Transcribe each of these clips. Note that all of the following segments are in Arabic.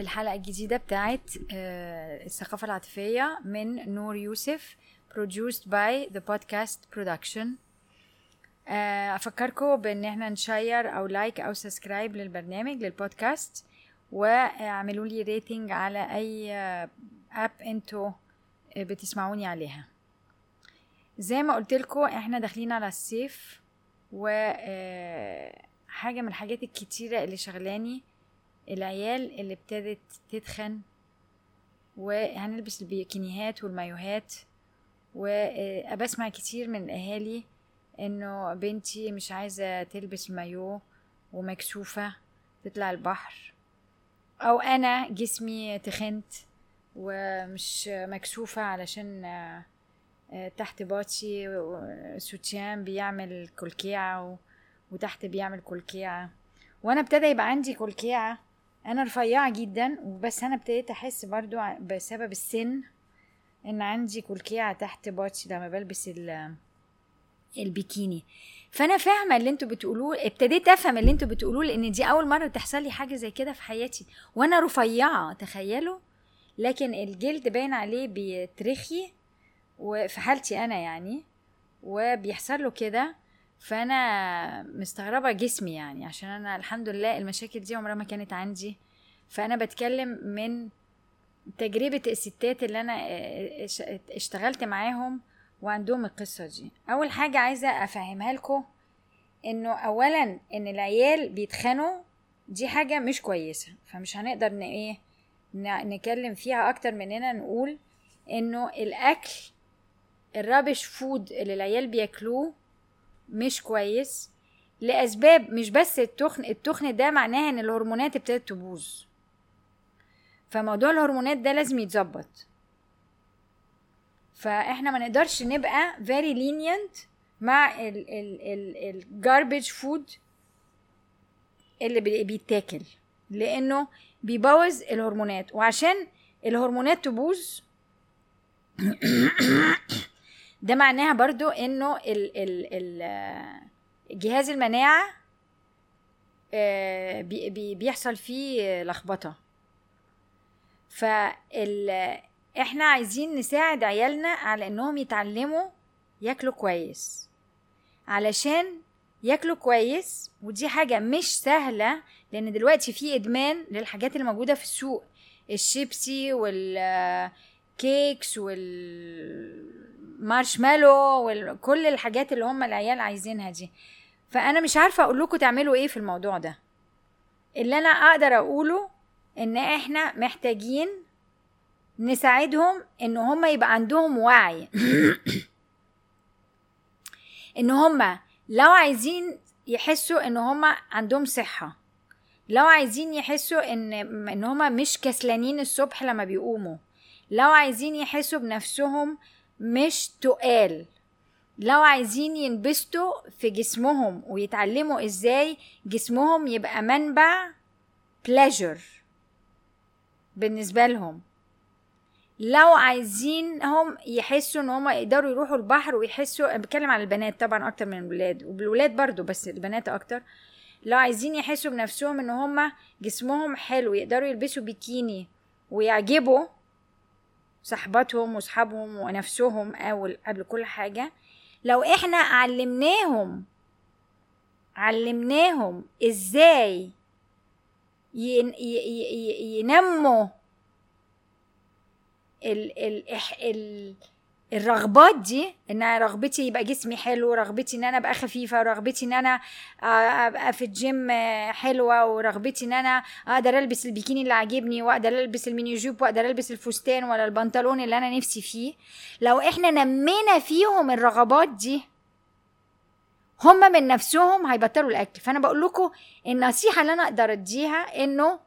في الحلقة الجديدة بتاعت آه، الثقافة العاطفية من نور يوسف produced by the podcast production. آه، أفكركم بإن إحنا ن share أو like أو subscribe للبرنامج للبودكاست واعملوا لي rating على أي app أنتوا بتسمعوني عليها. زي ما قلت لكم إحنا داخلين على الصيف و آه، حاجة من الحاجات الكتيرة اللي شغلاني العيال اللي ابتدت تتخن وهنلبس البيكينيهات والمايوهات. وبسمع كتير من الأهالي إنه بنتي مش عايزة تلبس مايو ومكسوفة تطلع البحر. أو أنا جسمي تخنت ومش مكسوفة علشان آه، تحت باطي سوتيان بيعمل كلكيعه وتحت بيعمل كلكيعه وأنا ابتدى يبقى عندي كلكيعه أنا رفيعة جدا وبس أنا ابتديت أحس برضو بسبب السن إن عندي كلكيعه تحت باطي لما بلبس ال- البيكيني. فأنا فاهمة اللي أنتوا بتقولوه ابتديت أفهم اللي أنتوا بتقولوه لأن دي أول مرة تحصل لي حاجة زي كده في حياتي. وأنا رفيعة تخيلوا. لكن الجلد باين عليه بيترخي وفي حالتي أنا يعني وبيحصل له كده. فأنا مستغربة جسمي يعني عشان أنا الحمد لله المشاكل دي عمرها ما كانت عندي. فأنا بتكلم من تجربة الستات اللي أنا اش- اشتغلت معاهم وعندهم القصة دي. أول حاجة عايزة أفهمها لكم إنه اولا إن العيال بيتخنوا دي حاجة مش كويسة. فمش هنقدر ن إيه ن- نتكلم فيها أكتر مننا نقول إنه الأكل الرابش فود اللي العيال بياكلوه مش كويس لأسباب مش بس التخن التخن ده معناها إن الهرمونات ابتدت تبوظ. فموضوع الهرمونات ده لازم يتظبط. فإحنا ما نقدرش نبقى very lenient مع ال ال ال ال garbage food اللي بي- بيتاكل. لأنه بيبوظ الهرمونات. وعشان الهرمونات تبوظ ده معناها برضو إنه ال ال ال جهاز المناعة آه، بي بي بيحصل فيه لخبطة. فال إحنا عايزين نساعد عيالنا على إنهم يتعلموا ياكلوا كويس. علشان ياكلوا كويس ودي حاجة مش سهلة لأن دلوقتي في إدمان للحاجات اللي موجودة في السوق. الشيبسي وال cakes والمارشميلو وكل الحاجات اللي هم العيال عايزينها دي. فأنا مش عارفة أقول لكم تعملوا إيه في الموضوع ده. اللي أنا أقدر أقوله إن إحنا محتاجين نساعدهم إن هم يبقى عندهم وعي. إن هم لو عايزين يحسوا إن هم عندهم صحة لو عايزين يحسوا إن إن هم مش كسلانين الصبح لما بيقوموا لو عايزين يحسوا بنفسهم مش تقال. لو عايزين ينبسطوا في جسمهم ويتعلموا إزاي جسمهم يبقى منبع pleasure بالنسبة لهم. لو عايزينهم يحسوا ان هم يقدروا يروحوا البحر ويحسوا بتكلم على البنات طبعا أكتر من الولاد والولاد برضو بس البنات أكتر. لو عايزين يحسوا بنفسهم ان هم جسمهم حلو يقدروا يلبسوا بيكيني ويعجبوا صحباتهم وصحابهم ونفسهم اول قبل كل حاجة. لو إحنا علمناهم علمناهم إزاي ينموا ال ال ال الرغبات دي إن أنا رغبتي يبقى جسمي حلو رغبتي إن أنا أبقى خفيفة رغبتي إن أنا آه، أبقى في الجيم حلوة ورغبتي إن أنا أقدر ألبس البيكيني اللي عاجبني وأقدر ألبس الميني جوب وأقدر ألبس الفستان ولا البنطلون اللي أنا نفسي فيه. لو إحنا نمينا فيهم الرغبات دي هم من نفسهم هيبطلوا الأكل. فأنا بقول لكم النصيحة اللي أنا أقدر أديها إنه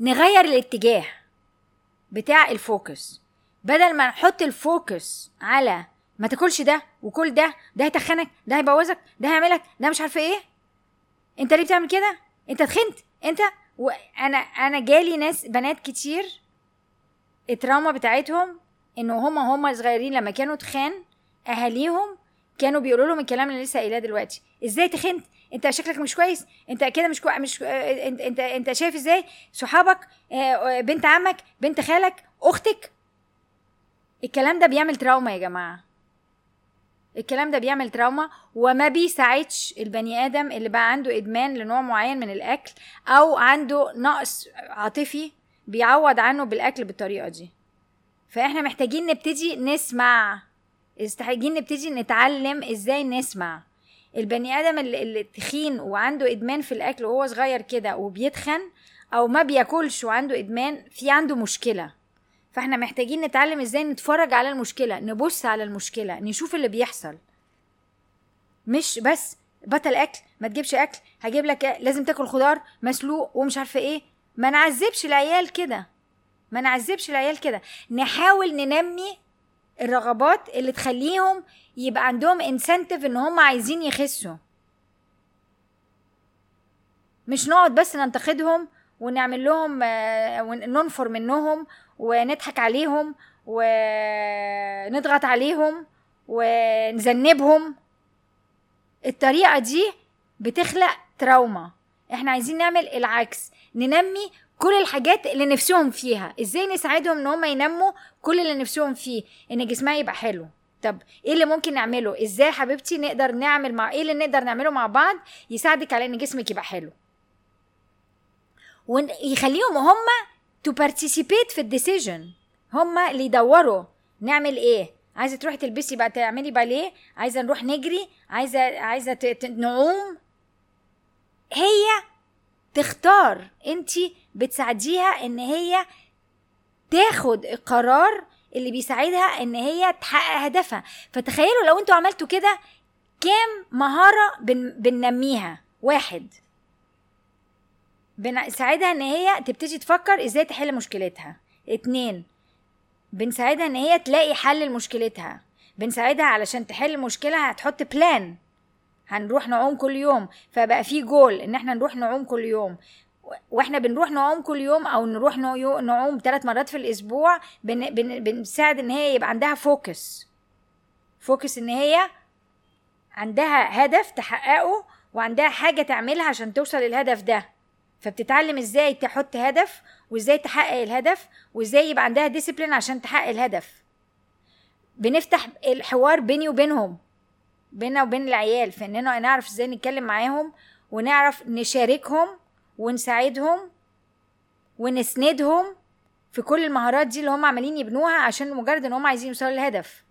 نغير الاتجاه بتاع ال focus بدل ما نحط ال focus على ما تاكلش ده وكل ده ده هيتخنك ده هيبوظك ده هيعملك ده مش عارفة إيه. انت ليه بتعمل كده؟ انت تخنت انت وأنا أنا جالي ناس بنات كتير التراوما بتاعتهم انه هما هما صغيرين لما كانوا تخان اهاليهم كانوا بيقولوا لهم الكلام اللي لسه قايلاه دلوقتي. إزاي تخنت انت شكلك مش كويس. انت كده مش كو... مش انت انت انت شايف إزاي صحابك آه، آه، بنت عمك بنت خالك أختك الكلام ده بيعمل تراوما يا جماعة. الكلام ده بيعمل تراوما وما بيساعدش البني آدم اللي بقى عنده إدمان لنوع معين من الأكل أو عنده نقص عاطفي بيعوض عنه بالأكل بالطريقة دي. فإحنا محتاجين نبتدي نسمع. محتاجين نبتدي نتعلم إزاي نسمع. البني آدم اللي, تخين وعنده إدمان في الأكل وهو صغير كده وبيتخن أو ما بياكلش وعنده إدمان في عنده مشكلة. فاحنا محتاجين نتعلم إزاي نتفرج على المشكلة نبص على المشكلة نشوف اللي بيحصل. مش بس بطل أكل ما تجيبش أكل هجيب لك لازم تاكل خضار مسلوق ومش عارفة إيه. ما نعذبش العيال كده. ما نعذبش العيال كده. نحاول ننمي الرغبات اللي تخليهم يبقى عندهم انسنتيف إن هم عايزين يخسوا. مش نقعد بس ننتقدهم ونعمل لهم آه، وننفر منهم ونضحك عليهم ونضغط عليهم ونذنبهم. الطريقة دي بتخلق تراوما. إحنا عايزين نعمل العكس ننمي كل الحاجات اللي نفسهم فيها. إزاي نساعدهم ان هم ينموا كل اللي نفسهم فيه؟ ان جسمها يبقى حلو. طب إيه اللي ممكن نعمله؟ إزاي حبيبتي نقدر نعمل مع إيه اللي نقدر نعمله مع بعض يساعدك على ان جسمك يبقى حلو؟ ويخليهم هم to participate في ال decision هم اللي يدوروا نعمل إيه. عايزة تروحي تلبسي بقى تعملي باليه. عايزة نروح نجري. عايزة عايزة نعوم. هي تختار. انت بتساعديها إن هي تاخد القرار اللي بيساعدها إن هي تحقق هدفها. فتخيلوا لو أنتوا عملتوا كده كام مهارة بن بننميها؟ واحد. بنساعدها إن هي تبتدي تفكر إزاي تحل مشكلتها. اتنين بنساعدها إن هي تلاقي حل لمشكلتها. بنساعدها علشان تحل المشكلة هتحط plan هنروح نعوم كل يوم. فبقى في جول إن إحنا نروح نعوم كل يوم. وإحنا بنروح نعوم كل يوم أو نروح نعوم ثلاث مرات في الأسبوع بن بن بنساعد إن هي يبقى عندها focus focus إن هي عندها هدف تحققه وعندها حاجة تعملها عشان توصل للهدف ده. فبتتعلم إزاي تحط هدف وازاي تحقق الهدف وازاي يبقى عندها discipline عشان تحقق الهدف. بنفتح الحوار بيني وبينهم بيننا وبين العيال في إننا نعرف إزاي نتكلم معاهم ونعرف نشاركهم ونساعدهم ونسندهم في كل المهارات دي اللي هم عمالين يبنوها عشان مجرد إن هم عايزين يوصلوا للهدف.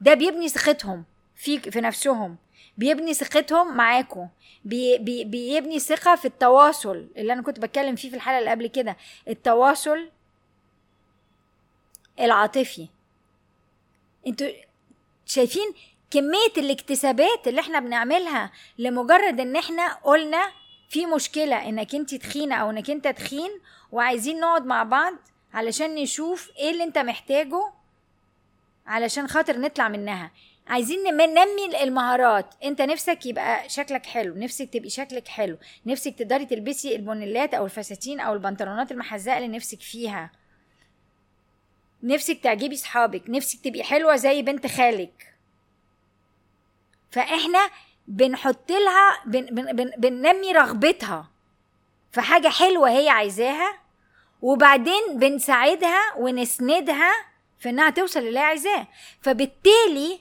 ده بيبني ثقتهم في في نفسهم. بيبني ثقتهم معاكم بي بي بيبني ثقة في التواصل اللي أنا كنت بتكلم فيه في الحلقة اللي قبل كده. التواصل العاطفي. أنتوا شايفين كمية الاكتسابات اللي إحنا بنعملها لمجرد إن إحنا قلنا في مشكلة إنك أنت تخينه أو إنك أنت تخين وعايزين نقعد مع بعض علشان نشوف إيه اللي أنت محتاجه علشان خاطر نطلع منها. عايزين ننمي المهارات. انت نفسك يبقى شكلك حلو نفسك تبقي شكلك حلو نفسك تقدري تلبسي البونيلات أو الفساتين أو البنطلونات المحزقه اللي نفسك فيها. نفسك تعجبي صحابك نفسك تبقي حلوة زي بنت خالك. فإحنا بنحط لها بن بن بن بننمي رغبتها في حاجة حلوة هي عايزاها وبعدين بنساعدها ونسندها في إنها توصل اللي هي عايزاه. فبالتالي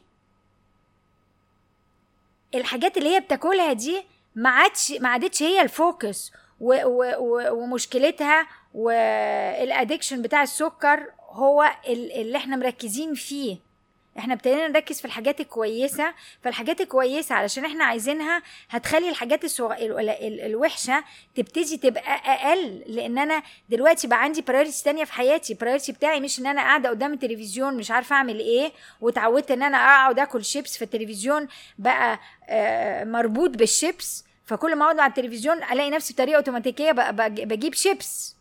الحاجات اللي هي بتاكلها دي ما عادش ما عادتش هي ال focus. و و و ومشكلتها وال addiction بتاع السكر هو اللي إحنا مركزين فيه. إحنا ابتدينا نركز في الحاجات الكويسة فالحاجات الكويسة علشان إحنا عايزينها هتخلي الحاجات الصغ... الوحشة تبتدي تبقى أقل لأن أنا دلوقتي بقى عندي priority تانية في حياتي. priority بتاعي مش إن أنا قاعدة قدام التلفزيون مش عارفة أعمل إيه واتعودت إن أنا أقعد آكل شيبس في التلفزيون بقى آه، مربوط بالشيبس فكل ما أقعد على التلفزيون ألاقي نفسي بطريقة أوتوماتيكية بجيب شيبس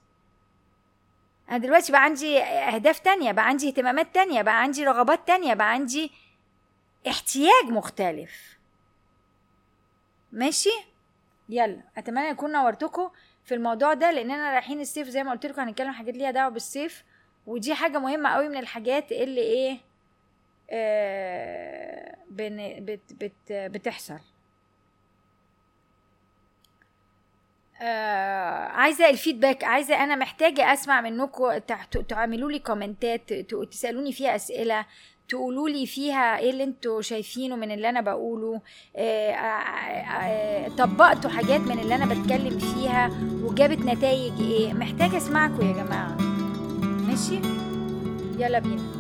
أنا دلوقتي بقى عندي أهداف تانية بقى عندي اهتمامات تانية بقى عندي رغبات تانية بقى عندي احتياج مختلف. ماشي؟ يلا أتمنى اكون نورتكم في الموضوع ده لاننا رايحين الصيف زي ما قلت لكم هنتكلم حاجات ليها دعوة بالصيف ودي حاجة مهمة قوي من الحاجات اللي إيه آه، بن- بت بت بتحصل. آه عايزة الفيدباك. عايزة أنا محتاجة أسمع منكم تعملوا لي كومنتات تسألوني فيها أسئلة تقولوا لي فيها إيه اللي أنتوا شايفينه من اللي أنا بقوله. آه، آه، آه، طبقتوا حاجات من اللي أنا بتكلم فيها وجابت نتائج إيه. محتاجة اسمعكم يا جماعة. ماشي؟ يلا بينا.